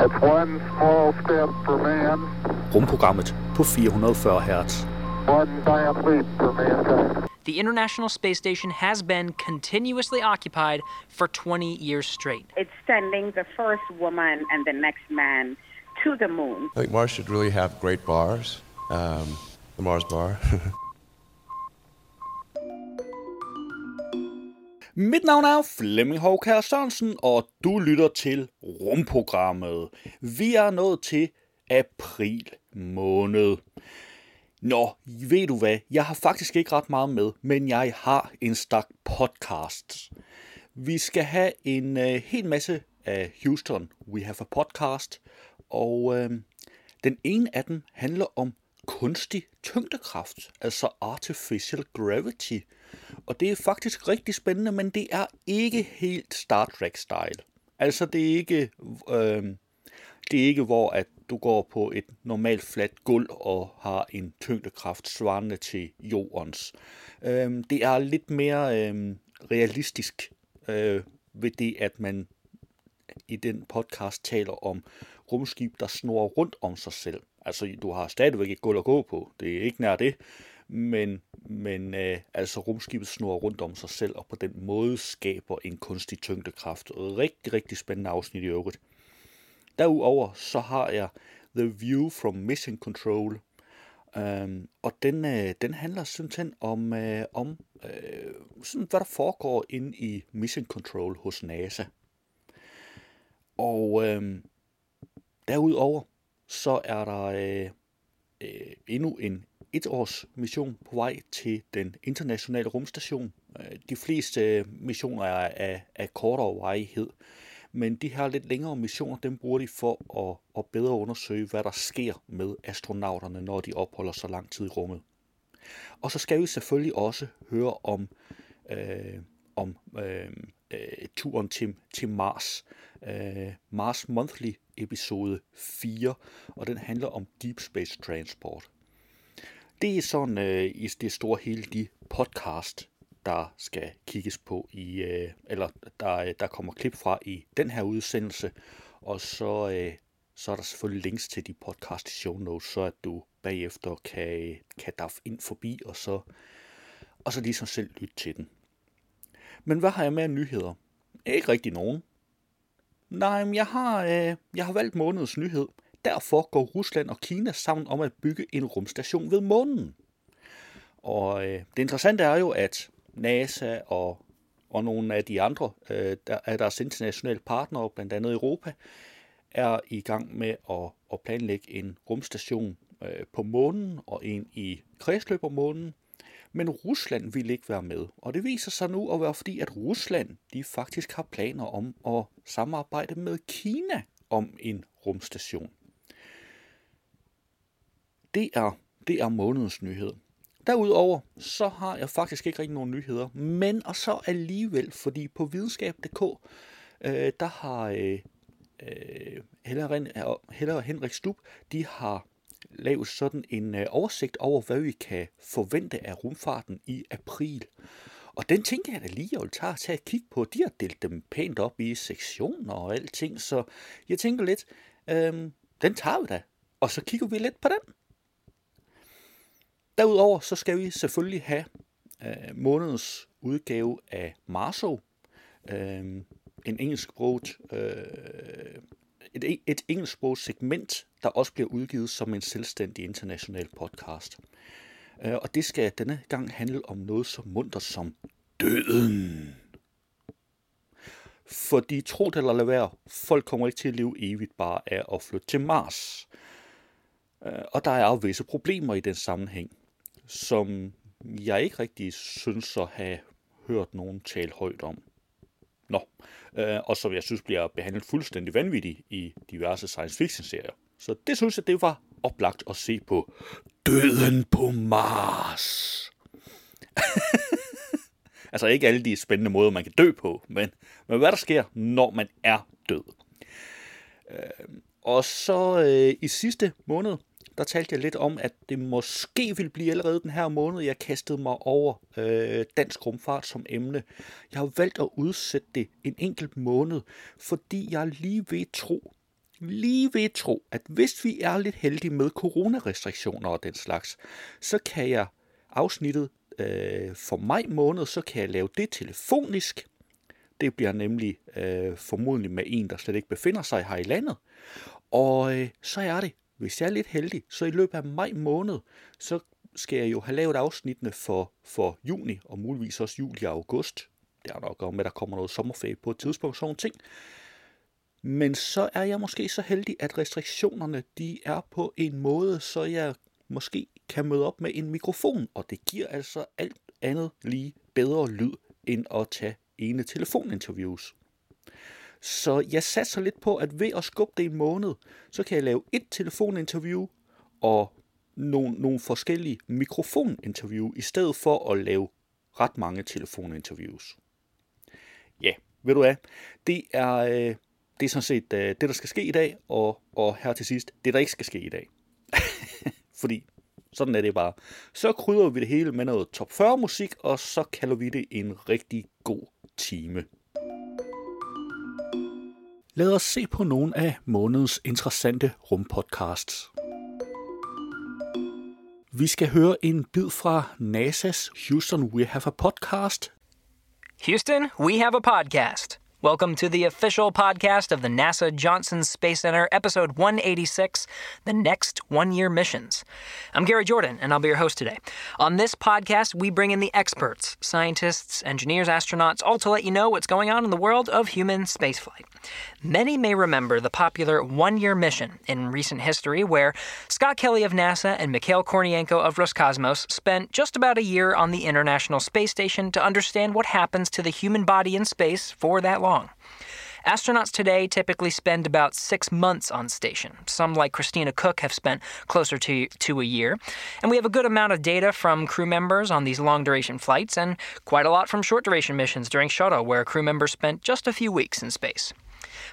It's one small step for man, Rumprogrammet på 440 Hz. one giant leap for mankind. The International Space Station has been continuously occupied for 20 years straight. It's sending the first woman and the next man to the moon. I think Mars should really have great bars. Um, the Mars bar. Mit navn er Flemming Hovkær Sørensen, og du lytter til Rumprogrammet. Vi er nået til april måned. Nå, ved du hvad? Jeg har faktisk ikke ret meget med, men jeg har en stak podcasts. Vi skal have en øh, hel masse af Houston We Have a Podcast, og øh, den ene af dem handler om kunstig tyngdekraft, altså artificial gravity. Og det er faktisk rigtig spændende, men det er ikke helt Star Trek-style. Altså det er ikke, øh, det er ikke hvor at du går på et normalt fladt gulv og har en tyngdekraft svarende til jordens. Øh, det er lidt mere øh, realistisk øh, ved det, at man i den podcast taler om rumskib, der snor rundt om sig selv. Altså, du har stadigvæk et gulv at gå på. Det er ikke nær det. Men, men øh, altså rumskibet snor rundt om sig selv, og på den måde skaber en kunstig tyngdekraft. Rigtig, rigtig spændende afsnit i øvrigt. Derudover så har jeg The View from Mission Control, Um, og den, øh, den handler simpelthen om, øh, om øh, sådan, hvad der foregår inde i Mission Control hos NASA. Og øh, derudover så er der øh, øh, endnu en etårs mission på vej til den internationale rumstation. Øh, de fleste øh, missioner er af, af kortere varighed, men de her lidt længere missioner, dem bruger de for at, at bedre undersøge, hvad der sker med astronauterne, når de opholder så lang tid i rummet. Og så skal vi selvfølgelig også høre om, øh, om øh, øh, turen til, til Mars. Øh, Mars Monthly episode 4, og den handler om Deep Space Transport. Det er sådan øh, i det store hele de podcast, der skal kigges på i, øh, eller der, øh, der kommer klip fra i den her udsendelse, og så, øh, så er der selvfølgelig links til de podcast i show notes, så at du bagefter kan, kan daf ind forbi, og så, og så ligesom selv lytte til den. Men hvad har jeg med af nyheder? Ikke rigtig nogen. Nej, men jeg har, øh, jeg har valgt månedens nyhed. Derfor går Rusland og Kina sammen om at bygge en rumstation ved månen. Og øh, det interessante er jo, at NASA og, og nogle af de andre øh, der er deres internationale partnere, blandt andet Europa, er i gang med at, at planlægge en rumstation øh, på månen og en i kredsløb om månen. Men Rusland vil ikke være med, og det viser sig nu at være fordi, at Rusland de faktisk har planer om at samarbejde med Kina om en rumstation. Det er, det er månedens nyhed. Derudover, så har jeg faktisk ikke rigtig nogen nyheder, men og så alligevel, fordi på videnskab.dk, øh, der har øh, øh Heller øh, og Henrik Stub, de har lavet sådan en øh, oversigt over, hvad vi kan forvente af rumfarten i april. Og den tænker jeg da lige, jeg vil tage, tage et kig på. De har delt dem pænt op i sektioner og alting, så jeg tænker lidt, øh, den tager vi da. Og så kigger vi lidt på den. Derudover så skal vi selvfølgelig have øh, månedens udgave af Marso, øh, en engelsksproget, øh, et, et engelsksproget segment, der også bliver udgivet som en selvstændig international podcast. Øh, og det skal denne gang handle om noget så munter som døden. Fordi tro det eller lad være, folk kommer ikke til at leve evigt bare af at flytte til Mars. Øh, og der er jo visse problemer i den sammenhæng som jeg ikke rigtig synes at have hørt nogen tale højt om. Nå, øh, og som jeg synes bliver behandlet fuldstændig vanvittigt i diverse science fiction serier. Så det synes jeg, det var oplagt at se på Døden på Mars. altså ikke alle de spændende måder, man kan dø på, men, men hvad der sker, når man er død. Øh, og så øh, i sidste måned, der talte jeg lidt om, at det måske ville blive allerede den her måned, jeg kastede mig over øh, dansk rumfart som emne. Jeg har valgt at udsætte det en enkelt måned, fordi jeg lige ved tro, lige ved tro, at hvis vi er lidt heldige med coronarestriktioner og den slags, så kan jeg afsnittet øh, for maj måned, så kan jeg lave det telefonisk. Det bliver nemlig øh, formodentlig med en, der slet ikke befinder sig her i landet. Og øh, så er det, hvis jeg er lidt heldig, så i løbet af maj måned, så skal jeg jo have lavet afsnittene for, for juni, og muligvis også juli og august. Det er nok om, at der kommer noget sommerferie på et tidspunkt, sådan ting. Men så er jeg måske så heldig, at restriktionerne de er på en måde, så jeg måske kan møde op med en mikrofon, og det giver altså alt andet lige bedre lyd, end at tage ene telefoninterviews. Så jeg satser lidt på, at ved at skubbe det en måned, så kan jeg lave et telefoninterview og nogle, nogle forskellige mikrofoninterview, i stedet for at lave ret mange telefoninterviews. Ja, ved du hvad? Det er, øh, det er sådan set øh, det, der skal ske i dag, og, og her til sidst, det der ikke skal ske i dag. Fordi sådan er det bare. Så krydder vi det hele med noget top 40 musik, og så kalder vi det en rigtig god time. Lad os se på nogle af månedens interessante rumpodcasts. Vi skal høre en bid fra NASA's Houston We Have a Podcast. Houston, we have a podcast. Welcome to the official podcast of the NASA Johnson Space Center, episode 186 The Next One Year Missions. I'm Gary Jordan, and I'll be your host today. On this podcast, we bring in the experts, scientists, engineers, astronauts, all to let you know what's going on in the world of human spaceflight. Many may remember the popular one year mission in recent history, where Scott Kelly of NASA and Mikhail Kornienko of Roscosmos spent just about a year on the International Space Station to understand what happens to the human body in space for that long. Astronauts today typically spend about six months on station. Some, like Christina Koch, have spent closer to, to a year. And we have a good amount of data from crew members on these long duration flights, and quite a lot from short duration missions during shuttle, where crew members spent just a few weeks in space.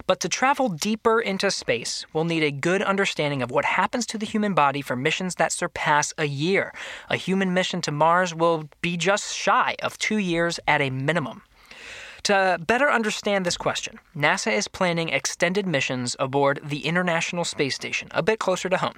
But to travel deeper into space, we'll need a good understanding of what happens to the human body for missions that surpass a year. A human mission to Mars will be just shy of two years at a minimum. To better understand this question, NASA is planning extended missions aboard the International Space Station, a bit closer to home.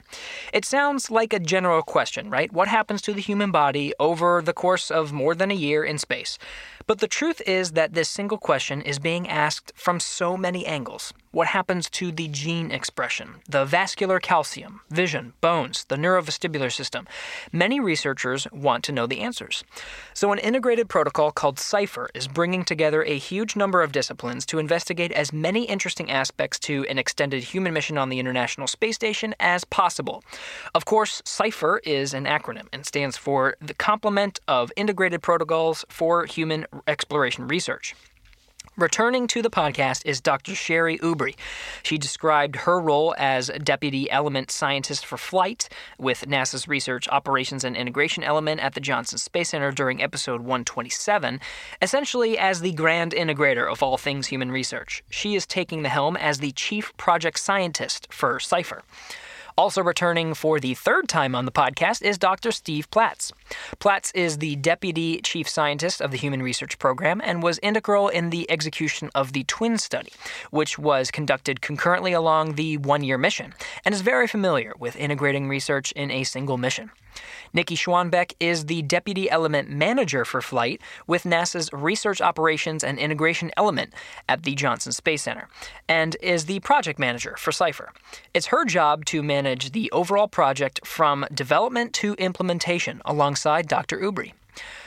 It sounds like a general question, right? What happens to the human body over the course of more than a year in space? But the truth is that this single question is being asked from so many angles. What happens to the gene expression, the vascular calcium, vision, bones, the neurovestibular system? Many researchers want to know the answers. So, an integrated protocol called CIPHER is bringing together a huge number of disciplines to investigate as many interesting aspects to an extended human mission on the International Space Station as possible. Of course, CIPHER is an acronym and stands for the Complement of Integrated Protocols for Human Exploration Research. Returning to the podcast is Dr. Sherry Ubry. She described her role as Deputy Element Scientist for Flight with NASA's Research Operations and Integration Element at the Johnson Space Center during episode 127, essentially as the grand integrator of all things human research. She is taking the helm as the Chief Project Scientist for CIPHER. Also returning for the third time on the podcast is Dr. Steve Platts. Platts is the Deputy Chief Scientist of the Human Research Program and was integral in the execution of the Twin Study, which was conducted concurrently along the one year mission, and is very familiar with integrating research in a single mission. Nikki Schwanbeck is the Deputy Element Manager for Flight with NASA's Research Operations and Integration Element at the Johnson Space Center, and is the Project Manager for CIPHER. It's her job to manage the overall project from development to implementation alongside Dr. Ubry.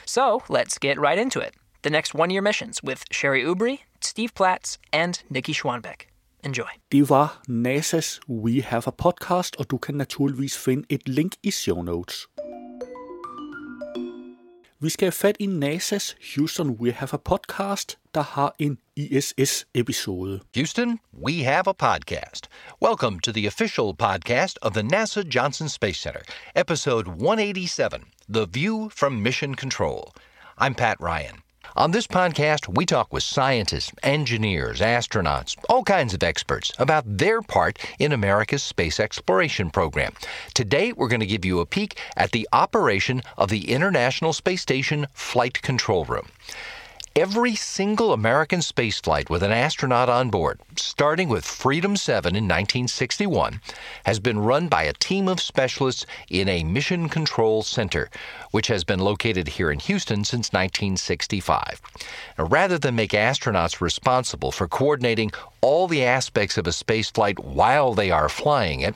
So let's get right into it. The next one year missions with Sherry Ubry, Steve Platts, and Nikki Schwanbeck. Enjoy. Det var NASA's We Have a Podcast, og du kan naturligvis finde et link i show notes. Vi skal have fat i NASA's Houston We Have a Podcast, der har en ISS-episode. Houston, we have a podcast. Welcome to the official podcast of the NASA Johnson Space Center, episode 187 The View from Mission Control. I'm Pat Ryan. On this podcast, we talk with scientists, engineers, astronauts, all kinds of experts about their part in America's space exploration program. Today, we're going to give you a peek at the operation of the International Space Station Flight Control Room. Every single American spaceflight with an astronaut on board, starting with Freedom 7 in 1961, has been run by a team of specialists in a Mission Control Center, which has been located here in Houston since 1965. Now, rather than make astronauts responsible for coordinating all the aspects of a spaceflight while they are flying it,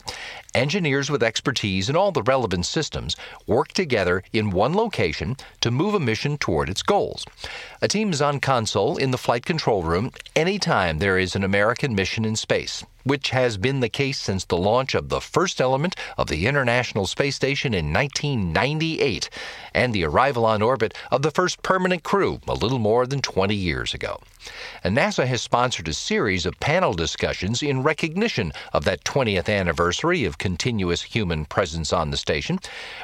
engineers with expertise in all the relevant systems work together in one location to move a mission toward its goals. A team is on console in the flight control room anytime there is an American mission in space which has been the case since the launch of the first element of the International Space Station in 1998 and the arrival on orbit of the first permanent crew a little more than 20 years ago. And NASA has sponsored a series of panel discussions in recognition of that 20th anniversary of continuous human presence on the station.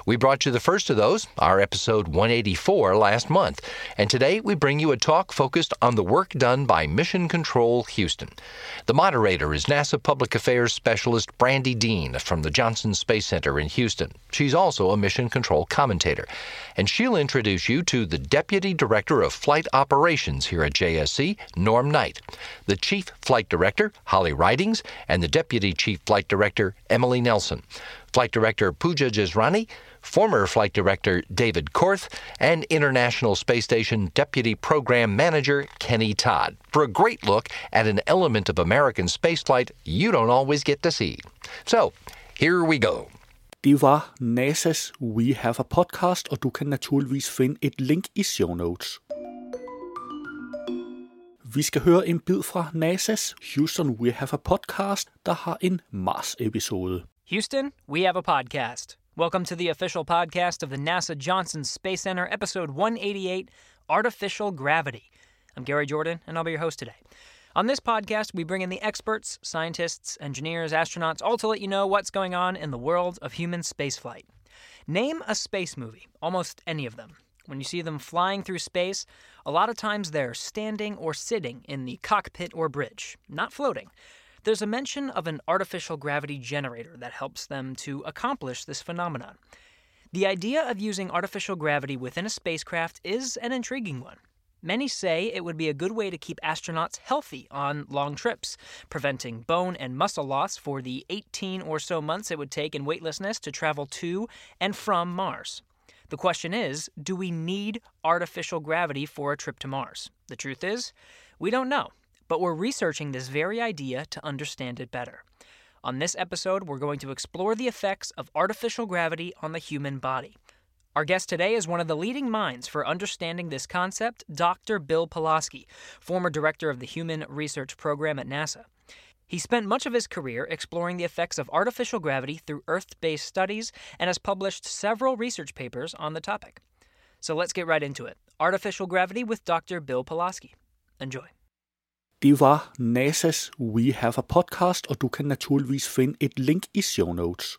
We brought you the first of those, our episode 184 last month, and today we bring you a talk focused on the work done by Mission Control Houston. The moderator is NASA Public Affairs Specialist Brandi Dean from the Johnson Space Center in Houston. She's also a mission control commentator. And she'll introduce you to the Deputy Director of Flight Operations here at JSC, Norm Knight, the Chief Flight Director, Holly Ridings, and the Deputy Chief Flight Director, Emily Nelson. Flight Director Pooja Jesrani, former Flight Director David Korth, and International Space Station Deputy Program Manager Kenny Todd for a great look at an element of American spaceflight you don't always get to see. So, here we go. Det var NASA's We Have a Podcast, og du kan naturligvis finde et link i show notes. Vi skal høre en bid fra NASA's Houston We Have a Podcast, der har en Mars-episode. Houston, we have a podcast. Welcome to the official podcast of the NASA Johnson Space Center, episode 188 Artificial Gravity. I'm Gary Jordan, and I'll be your host today. On this podcast, we bring in the experts, scientists, engineers, astronauts, all to let you know what's going on in the world of human spaceflight. Name a space movie, almost any of them. When you see them flying through space, a lot of times they're standing or sitting in the cockpit or bridge, not floating. There's a mention of an artificial gravity generator that helps them to accomplish this phenomenon. The idea of using artificial gravity within a spacecraft is an intriguing one. Many say it would be a good way to keep astronauts healthy on long trips, preventing bone and muscle loss for the 18 or so months it would take in weightlessness to travel to and from Mars. The question is do we need artificial gravity for a trip to Mars? The truth is, we don't know, but we're researching this very idea to understand it better. On this episode, we're going to explore the effects of artificial gravity on the human body. Our guest today is one of the leading minds for understanding this concept, Dr. Bill Paloski, former director of the Human Research Program at NASA. He spent much of his career exploring the effects of artificial gravity through Earth based studies and has published several research papers on the topic. So let's get right into it. Artificial Gravity with Dr. Bill Paloski. Enjoy. Det var NASA's We Have a Podcast, og du kan naturligvis finde et link i show notes.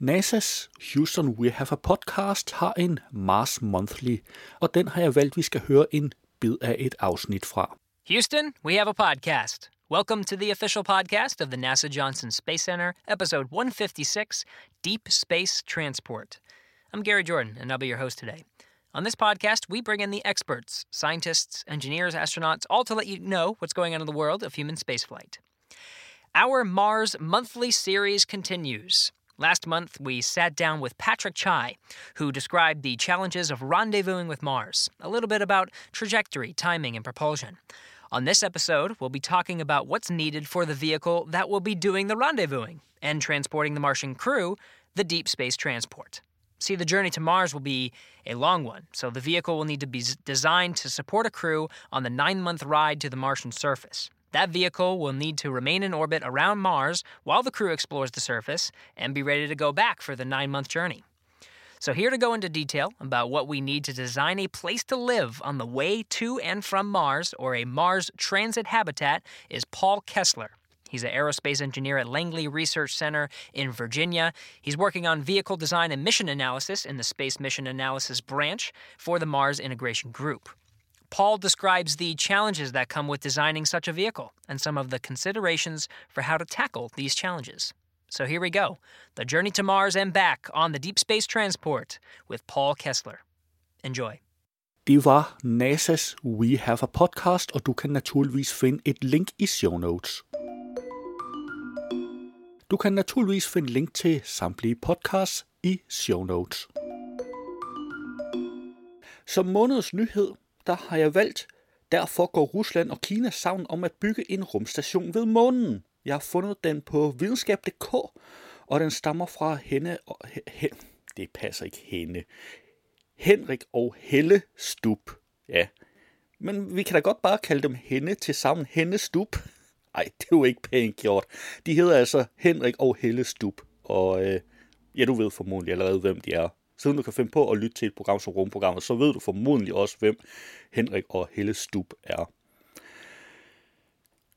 NASA's Houston We Have a Podcast har en Mars Monthly, og den har jeg valgt, vi skal høre en bid af et afsnit fra. Houston, we have a podcast. Welcome to the official podcast of the NASA Johnson Space Center, episode 156 Deep Space Transport. I'm Gary Jordan, and I'll be your host today. On this podcast, we bring in the experts, scientists, engineers, astronauts, all to let you know what's going on in the world of human spaceflight. Our Mars monthly series continues. Last month, we sat down with Patrick Chai, who described the challenges of rendezvousing with Mars, a little bit about trajectory, timing, and propulsion. On this episode, we'll be talking about what's needed for the vehicle that will be doing the rendezvousing and transporting the Martian crew, the Deep Space Transport. See, the journey to Mars will be a long one, so the vehicle will need to be designed to support a crew on the nine month ride to the Martian surface. That vehicle will need to remain in orbit around Mars while the crew explores the surface and be ready to go back for the nine month journey. So, here to go into detail about what we need to design a place to live on the way to and from Mars, or a Mars transit habitat, is Paul Kessler. He's an aerospace engineer at Langley Research Center in Virginia. He's working on vehicle design and mission analysis in the Space Mission Analysis branch for the Mars Integration Group. Paul describes the challenges that come with designing such a vehicle and some of the considerations for how to tackle these challenges. So here we go The Journey to Mars and Back on the Deep Space Transport with Paul Kessler. Enjoy. Det var NASA's We Have a Podcast, og du kan naturligvis finde et link i show notes. Du kan naturligvis finde link til samtlige podcasts i show notes. Som månedens nyhed, der har jeg valgt, derfor går Rusland og Kina sammen om at bygge en rumstation ved månen. Jeg har fundet den på videnskab.dk, og den stammer fra hende og... He, det passer ikke hende. Henrik og Helle Stup. Ja, men vi kan da godt bare kalde dem hende til sammen. Hende Stup. Nej, det er jo ikke pænt gjort. De hedder altså Henrik og Helle Stub, Og øh, ja, du ved formodentlig allerede, hvem de er. Siden du kan finde på at lytte til et program som rumprogrammet, så ved du formodentlig også, hvem Henrik og Helle Stub er.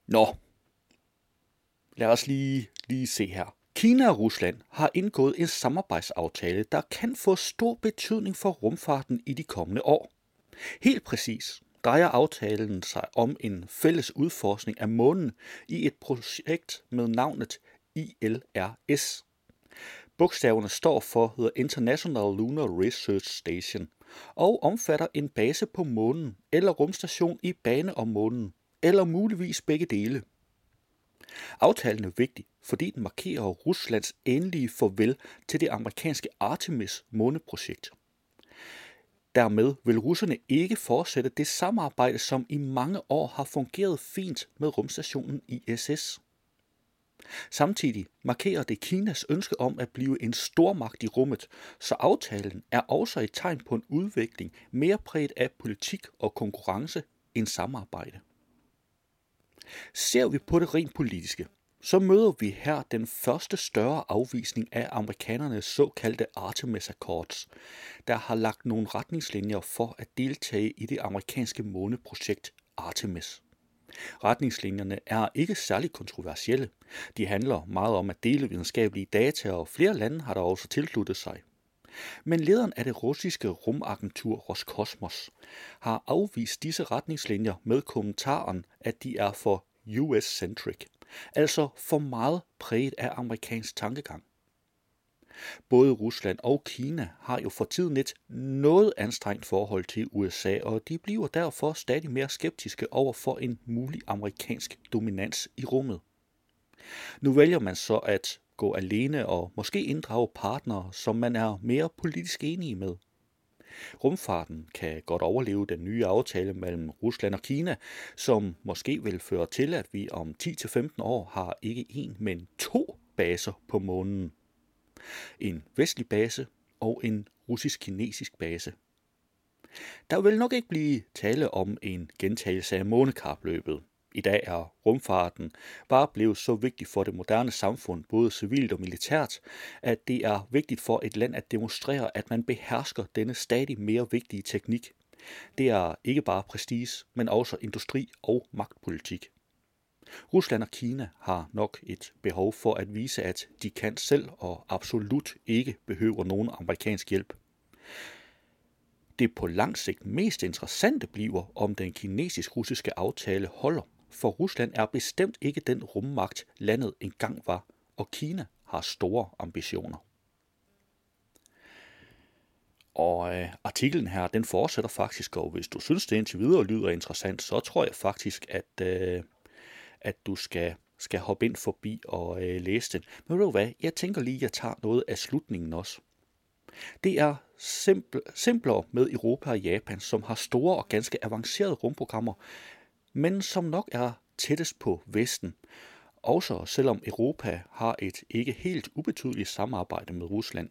Nå, lad os lige, lige se her. Kina og Rusland har indgået en samarbejdsaftale, der kan få stor betydning for rumfarten i de kommende år. Helt præcis drejer aftalen sig om en fælles udforskning af månen i et projekt med navnet ILRS. Bogstaverne står for The International Lunar Research Station og omfatter en base på månen eller rumstation i bane om månen, eller muligvis begge dele. Aftalen er vigtig, fordi den markerer Ruslands endelige farvel til det amerikanske Artemis måneprojekt. Dermed vil russerne ikke fortsætte det samarbejde, som i mange år har fungeret fint med rumstationen ISS. Samtidig markerer det Kinas ønske om at blive en stormagt i rummet, så aftalen er også et tegn på en udvikling mere præget af politik og konkurrence end samarbejde. Ser vi på det rent politiske, så møder vi her den første større afvisning af amerikanernes såkaldte Artemis Accords, der har lagt nogle retningslinjer for at deltage i det amerikanske måneprojekt Artemis. Retningslinjerne er ikke særlig kontroversielle. De handler meget om at dele videnskabelige data, og flere lande har der også tilsluttet sig. Men lederen af det russiske rumagentur Roskosmos har afvist disse retningslinjer med kommentaren, at de er for US-centric, altså for meget præget af amerikansk tankegang. Både Rusland og Kina har jo for tiden et noget anstrengt forhold til USA, og de bliver derfor stadig mere skeptiske over for en mulig amerikansk dominans i rummet. Nu vælger man så at gå alene og måske inddrage partnere, som man er mere politisk enige med. Rumfarten kan godt overleve den nye aftale mellem Rusland og Kina, som måske vil føre til, at vi om 10-15 år har ikke en, men to baser på månen. En vestlig base og en russisk-kinesisk base. Der vil nok ikke blive tale om en gentagelse af månekapløbet. I dag er rumfarten bare blevet så vigtig for det moderne samfund, både civilt og militært, at det er vigtigt for et land at demonstrere, at man behersker denne stadig mere vigtige teknik. Det er ikke bare prestige, men også industri og magtpolitik. Rusland og Kina har nok et behov for at vise, at de kan selv og absolut ikke behøver nogen amerikansk hjælp. Det på lang sigt mest interessante bliver, om den kinesisk-russiske aftale holder, for Rusland er bestemt ikke den rummagt, landet engang var, og Kina har store ambitioner. Og øh, artiklen her, den fortsætter faktisk, og hvis du synes, det indtil videre lyder interessant, så tror jeg faktisk, at, øh, at du skal, skal hoppe ind forbi og øh, læse den. Men ved du hvad, jeg tænker lige, at jeg tager noget af slutningen også. Det er simpl- simplere med Europa og Japan, som har store og ganske avancerede rumprogrammer, men som nok er tættest på Vesten. Også selvom Europa har et ikke helt ubetydeligt samarbejde med Rusland.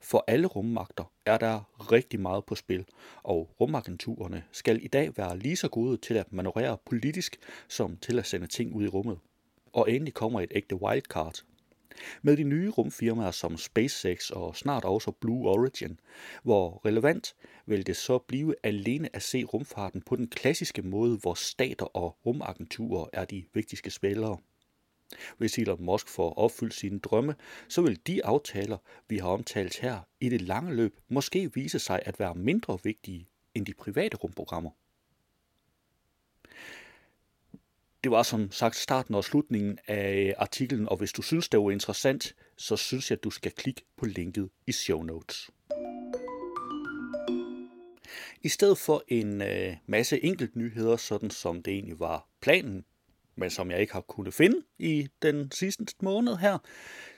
For alle rummagter er der rigtig meget på spil, og rumagenturerne skal i dag være lige så gode til at manøvrere politisk som til at sende ting ud i rummet. Og endelig kommer et ægte wildcard med de nye rumfirmaer som SpaceX og snart også Blue Origin, hvor relevant vil det så blive alene at se rumfarten på den klassiske måde, hvor stater og rumagenturer er de vigtigste spillere. Hvis Elon Musk får opfyldt sine drømme, så vil de aftaler, vi har omtalt her, i det lange løb måske vise sig at være mindre vigtige end de private rumprogrammer. Det var som sagt starten og slutningen af øh, artiklen, og hvis du synes, det var interessant, så synes jeg, at du skal klikke på linket i show notes. I stedet for en øh, masse enkelt nyheder, sådan som det egentlig var planen, men som jeg ikke har kunnet finde i den sidste måned her,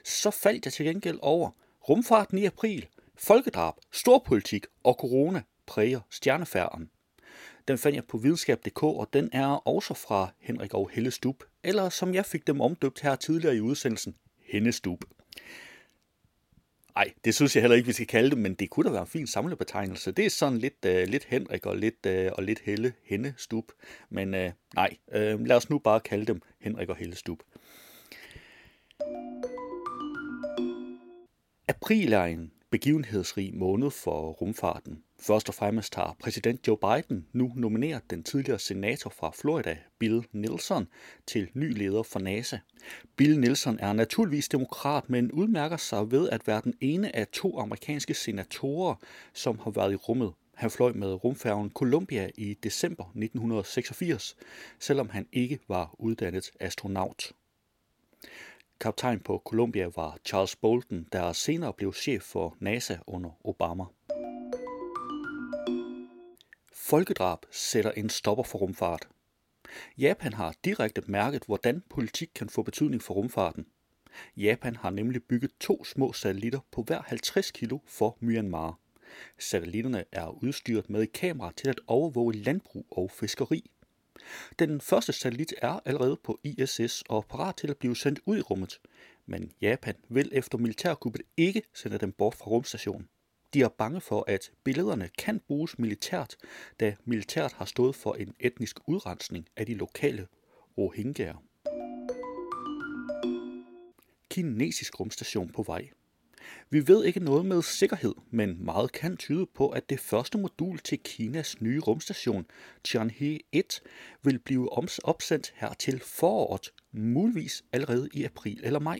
så faldt jeg til gengæld over rumfarten i april, folkedrab, storpolitik og corona præger stjernefærden. Den fandt jeg på videnskab.dk, og den er også fra Henrik og Helle Stub, eller som jeg fik dem omdøbt her tidligere i udsendelsen, Hennestub. Nej, det synes jeg heller ikke, vi skal kalde det, men det kunne da være en fin samlebetegnelse. Det er sådan lidt, uh, lidt Henrik og lidt, uh, og lidt Helle, Henne Stub. Men uh, nej, uh, lad os nu bare kalde dem Henrik og Helle Stub. April er en begivenhedsrig måned for rumfarten. Først og fremmest har præsident Joe Biden nu nomineret den tidligere senator fra Florida, Bill Nelson, til ny leder for NASA. Bill Nelson er naturligvis demokrat, men udmærker sig ved at være den ene af to amerikanske senatorer, som har været i rummet. Han fløj med rumfærgen Columbia i december 1986, selvom han ikke var uddannet astronaut. Kaptajn på Columbia var Charles Bolton, der senere blev chef for NASA under Obama. Folkedrab sætter en stopper for rumfart. Japan har direkte mærket, hvordan politik kan få betydning for rumfarten. Japan har nemlig bygget to små satellitter på hver 50 kilo for Myanmar. Satellitterne er udstyret med et kamera til at overvåge landbrug og fiskeri. Den første satellit er allerede på ISS og parat til at blive sendt ud i rummet, men Japan vil efter militærkuppet ikke sende dem bort fra rumstationen. De er bange for, at billederne kan bruges militært, da militæret har stået for en etnisk udrensning af de lokale rohingyaer. Kinesisk rumstation på vej. Vi ved ikke noget med sikkerhed, men meget kan tyde på, at det første modul til Kinas nye rumstation, Tianhe 1, vil blive opsendt her til foråret, muligvis allerede i april eller maj.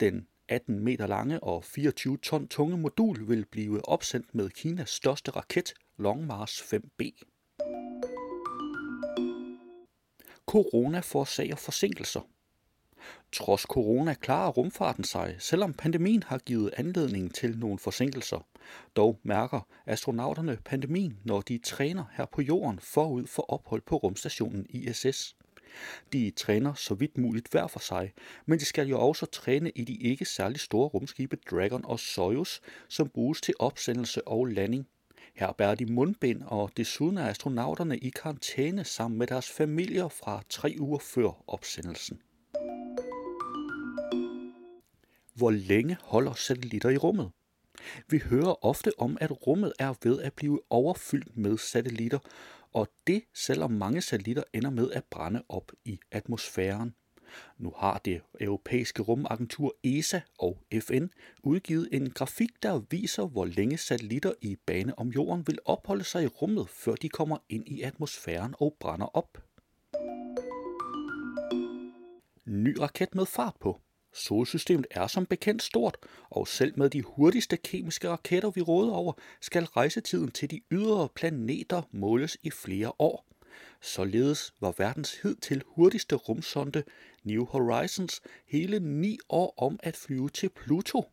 Den 18 meter lange og 24 ton tunge modul vil blive opsendt med Kinas største raket, Long March 5B. Corona forårsager forsinkelser. Trods corona klarer rumfarten sig, selvom pandemien har givet anledning til nogle forsinkelser. Dog mærker astronauterne pandemien, når de træner her på jorden forud for ophold på rumstationen ISS. De træner så vidt muligt hver for sig, men de skal jo også træne i de ikke særlig store rumskibe Dragon og Soyuz, som bruges til opsendelse og landing. Her bærer de mundbind, og desuden er astronauterne i karantæne sammen med deres familier fra tre uger før opsendelsen. Hvor længe holder satellitter i rummet? Vi hører ofte om, at rummet er ved at blive overfyldt med satellitter, og det selvom mange satellitter ender med at brænde op i atmosfæren. Nu har det europæiske rumagentur ESA og FN udgivet en grafik, der viser, hvor længe satellitter i bane om jorden vil opholde sig i rummet, før de kommer ind i atmosfæren og brænder op. Ny raket med fart på. Solsystemet er som bekendt stort, og selv med de hurtigste kemiske raketter, vi råder over, skal rejsetiden til de ydre planeter måles i flere år. Således var verdens hidtil hurtigste rumsonde New Horizons hele ni år om at flyve til Pluto.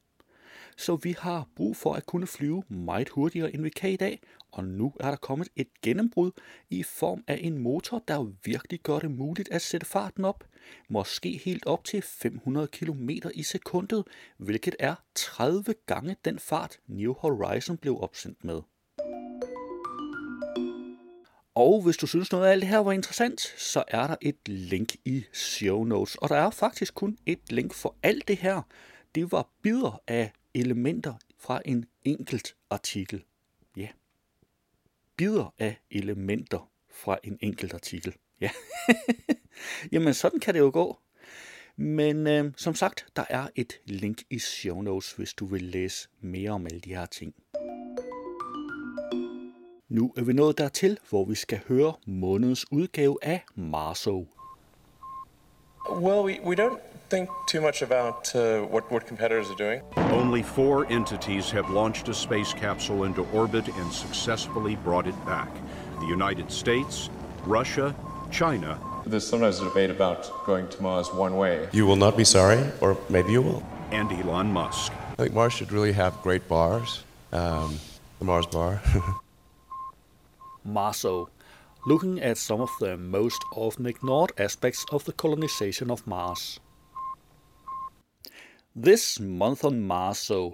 Så vi har brug for at kunne flyve meget hurtigere, end vi kan i dag, og nu er der kommet et gennembrud i form af en motor, der virkelig gør det muligt at sætte farten op, måske helt op til 500 km i sekundet, hvilket er 30 gange den fart New Horizon blev opsendt med. Og hvis du synes noget af alt det her var interessant, så er der et link i show notes. Og der er faktisk kun et link for alt det her. Det var bidder af elementer fra en enkelt artikel. Ja. Bidder af elementer fra en enkelt artikel. Ja. Jamen, sådan kan det jo gå. Men øh, som sagt, der er et link i show notes, hvis du vil læse mere om alle de her ting. Nu er vi nået dertil, hvor vi skal høre månedens udgave af Marso. Well, we, we don't think too much about uh, what, what competitors are doing. Only four entities have launched a space capsule into orbit and successfully brought it back the United States, Russia, China, There's sometimes a debate about going to Mars one way. You will not be sorry, or maybe you will. and Elon Musk. I think Mars should really have great bars. Um, the Mars bar. Marso, looking at some of the most often ignored aspects of the colonization of Mars. This month on Marso,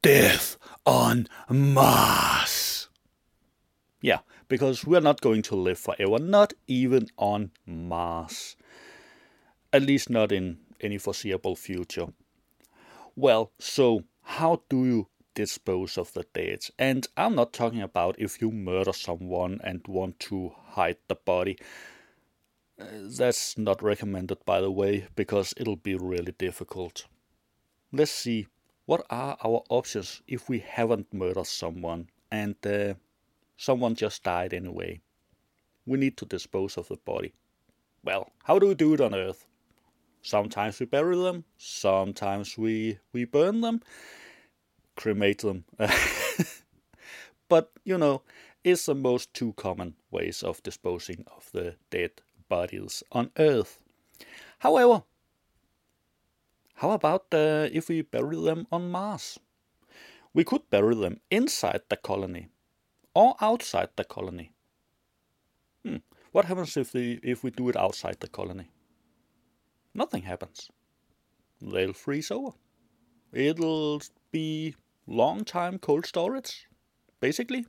Death on Mars! Yeah, because we're not going to live forever, not even on Mars. At least not in any foreseeable future. Well, so how do you dispose of the dead? And I'm not talking about if you murder someone and want to hide the body. Uh, that's not recommended, by the way, because it'll be really difficult. Let's see what are our options if we haven't murdered someone and uh, someone just died anyway. We need to dispose of the body. Well, how do we do it on Earth? Sometimes we bury them, sometimes we, we burn them, cremate them. but, you know, it's the most two common ways of disposing of the dead bodies on Earth. However, how about uh, if we bury them on Mars? We could bury them inside the colony or outside the colony. Hmm. What happens if we, if we do it outside the colony? Nothing happens. They'll freeze over. It'll be long time cold storage, basically.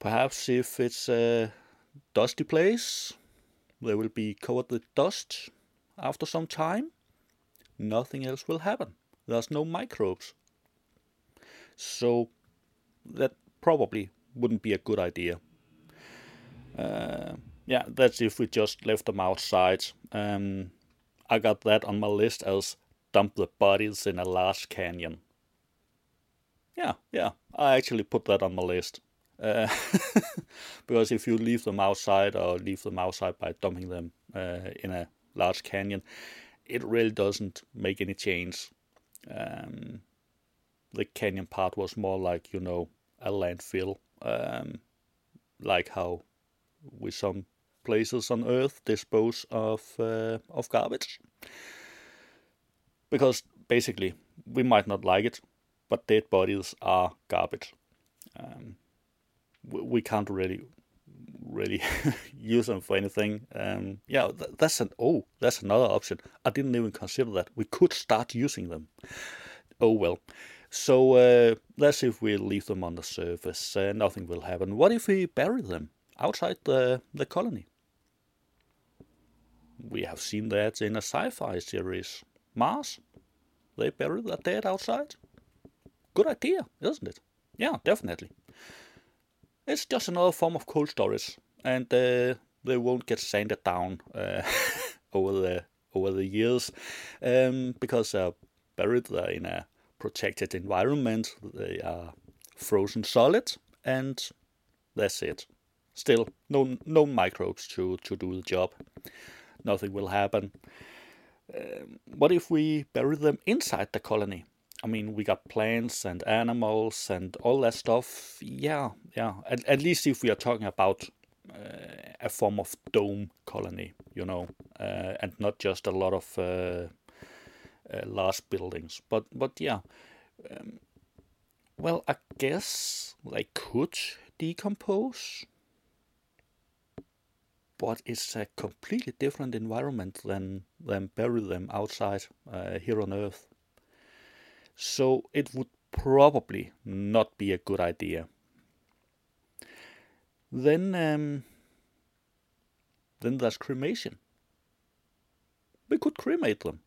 Perhaps if it's a dusty place, they will be covered with dust after some time. Nothing else will happen. There's no microbes. So that probably wouldn't be a good idea. Uh, yeah, that's if we just left them outside. Um, I got that on my list as dump the bodies in a large canyon. Yeah, yeah, I actually put that on my list. Uh, because if you leave them outside or leave them outside by dumping them uh, in a large canyon, it really doesn't make any change. Um, the canyon part was more like, you know, a landfill, um, like how with some places on Earth dispose of uh, of garbage. Because basically, we might not like it, but dead bodies are garbage. Um, we, we can't really really use them for anything. Um, yeah, th- that's an oh, that's another option. I didn't even consider that. We could start using them. Oh well. So uh, let's see if we leave them on the surface. Uh, nothing will happen. What if we bury them outside the the colony? We have seen that in a sci-fi series, Mars. They bury their dead outside. Good idea, isn't it? Yeah, definitely. It's just another form of cold storage, and uh, they won't get sanded down uh, over the over the years um, because they're buried there in a protected environment. They are frozen solid, and that's it. Still, no no microbes to to do the job. Nothing will happen. Um, what if we bury them inside the colony? I mean, we got plants and animals and all that stuff. Yeah, yeah. At, at least if we are talking about uh, a form of dome colony, you know, uh, and not just a lot of uh, large buildings. But but yeah. Um, well, I guess they could decompose, but it's a completely different environment than than bury them outside uh, here on Earth. So it would probably not be a good idea. Then, um, then there's cremation. We could cremate them.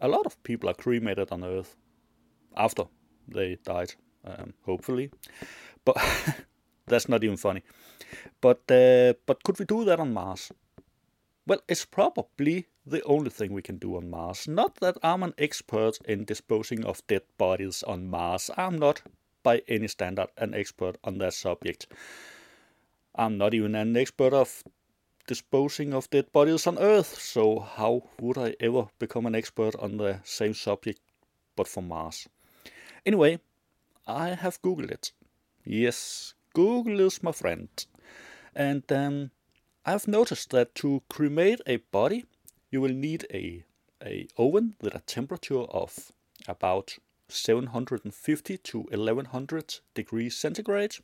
A lot of people are cremated on Earth after they died, um, hopefully. But that's not even funny. But uh, but could we do that on Mars? Well, it's probably the only thing we can do on Mars. Not that I'm an expert in disposing of dead bodies on Mars. I'm not, by any standard, an expert on that subject. I'm not even an expert of disposing of dead bodies on Earth, so how would I ever become an expert on the same subject but for Mars? Anyway, I have Googled it. Yes, Google is my friend. And um, I've noticed that to cremate a body, you will need a, a oven with a temperature of about 750 to 1100 degrees centigrade.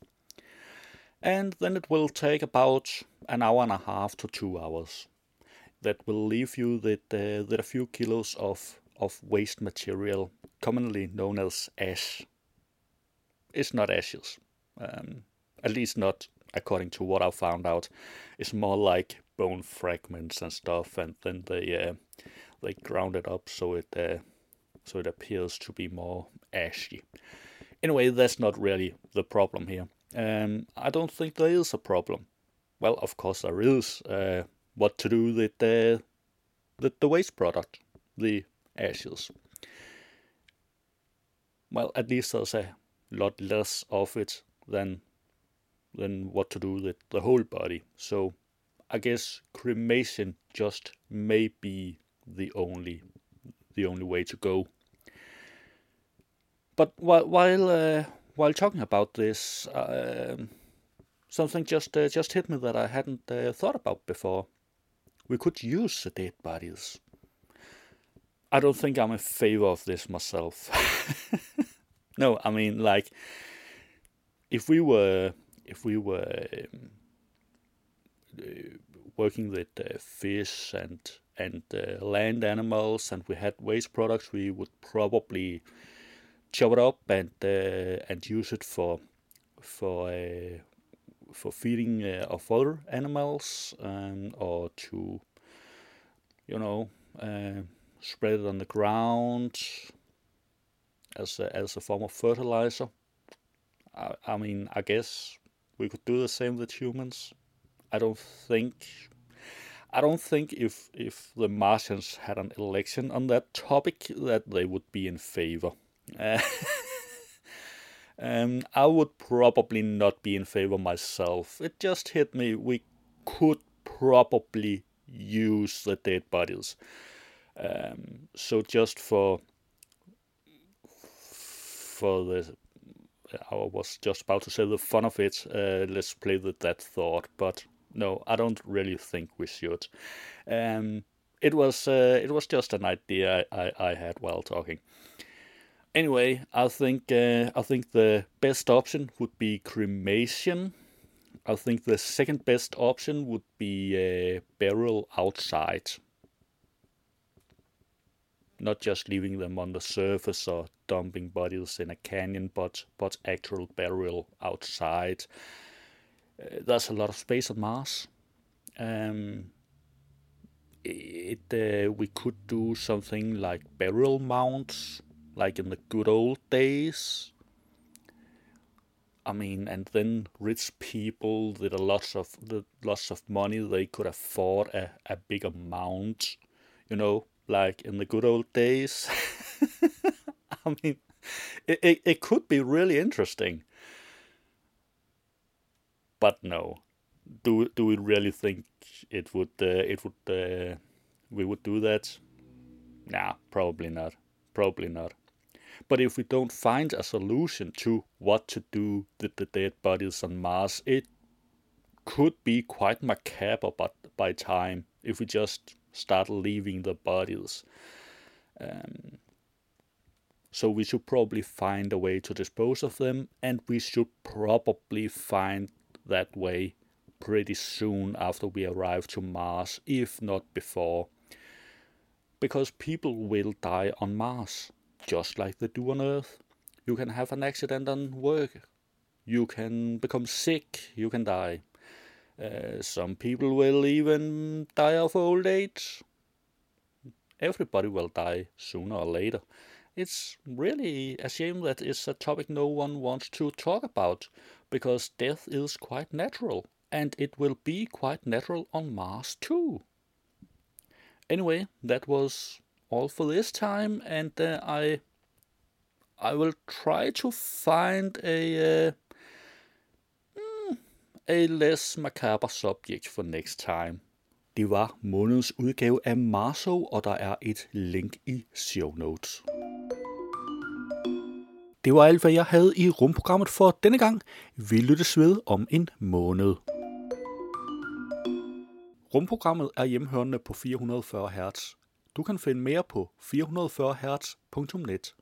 And then it will take about an hour and a half to two hours. That will leave you with, uh, with a few kilos of, of waste material, commonly known as ash. It's not ashes, um, at least not according to what I found out. It's more like bone fragments and stuff, and then they uh, they ground it up so it uh, so it appears to be more ashy. Anyway, that's not really the problem here. Um, I don't think there is a problem. Well, of course there is. Uh, what to do with the, the the waste product, the ashes? Well, at least there's a lot less of it than than what to do with the whole body. So I guess cremation just may be the only the only way to go. But while while uh, while talking about this, uh, something just uh, just hit me that I hadn't uh, thought about before. We could use the dead bodies. I don't think I'm in favor of this myself. no, I mean like if we were if we were um, uh, working with uh, fish and and uh, land animals, and we had waste products, we would probably chop it up and uh, and use it for for uh, for feeding uh, of other animals um, or to you know spread it on the ground as a, as a form of fertilizer. I, I mean, I guess we could do the same with humans. I don't think I don't think if if the Martians had an election on that topic that they would be in favor. Uh, um, I would probably not be in favor myself. It just hit me. We could probably use the dead bodies. Um, so just for for the I was just about to say the fun of it. Uh, let's play with that thought, but no, I don't really think we should. Um, it was uh, it was just an idea I, I had while talking. Anyway, I think uh, I think the best option would be cremation. I think the second best option would be uh, burial outside. Not just leaving them on the surface or dumping bodies in a canyon, but but actual burial outside. Uh, there's a lot of space on Mars. Um, it uh, we could do something like burial mounds, like in the good old days. I mean, and then rich people with a lots of the lots of money, they could afford a, a bigger mound, you know, like in the good old days. I mean, it, it, it could be really interesting. But no, do do we really think it would uh, it would uh, we would do that? Nah, probably not. Probably not. But if we don't find a solution to what to do with the dead bodies on Mars, it could be quite macabre but by time if we just start leaving the bodies. Um, so we should probably find a way to dispose of them, and we should probably find that way pretty soon after we arrive to Mars, if not before. Because people will die on Mars, just like they do on Earth. You can have an accident on work, you can become sick, you can die. Uh, some people will even die of old age. Everybody will die sooner or later. It's really a shame that it's a topic no one wants to talk about, because death is quite natural, and it will be quite natural on Mars too. Anyway, that was all for this time, and uh, I I will try to find a uh, mm, a less macabre subject for next time. Det var månedens udgave af Marso, og der er et link i show notes. Det var alt, hvad jeg havde i rumprogrammet for denne gang. Vi lyttes ved om en måned. Rumprogrammet er hjemhørende på 440 Hz. Du kan finde mere på 440hz.net.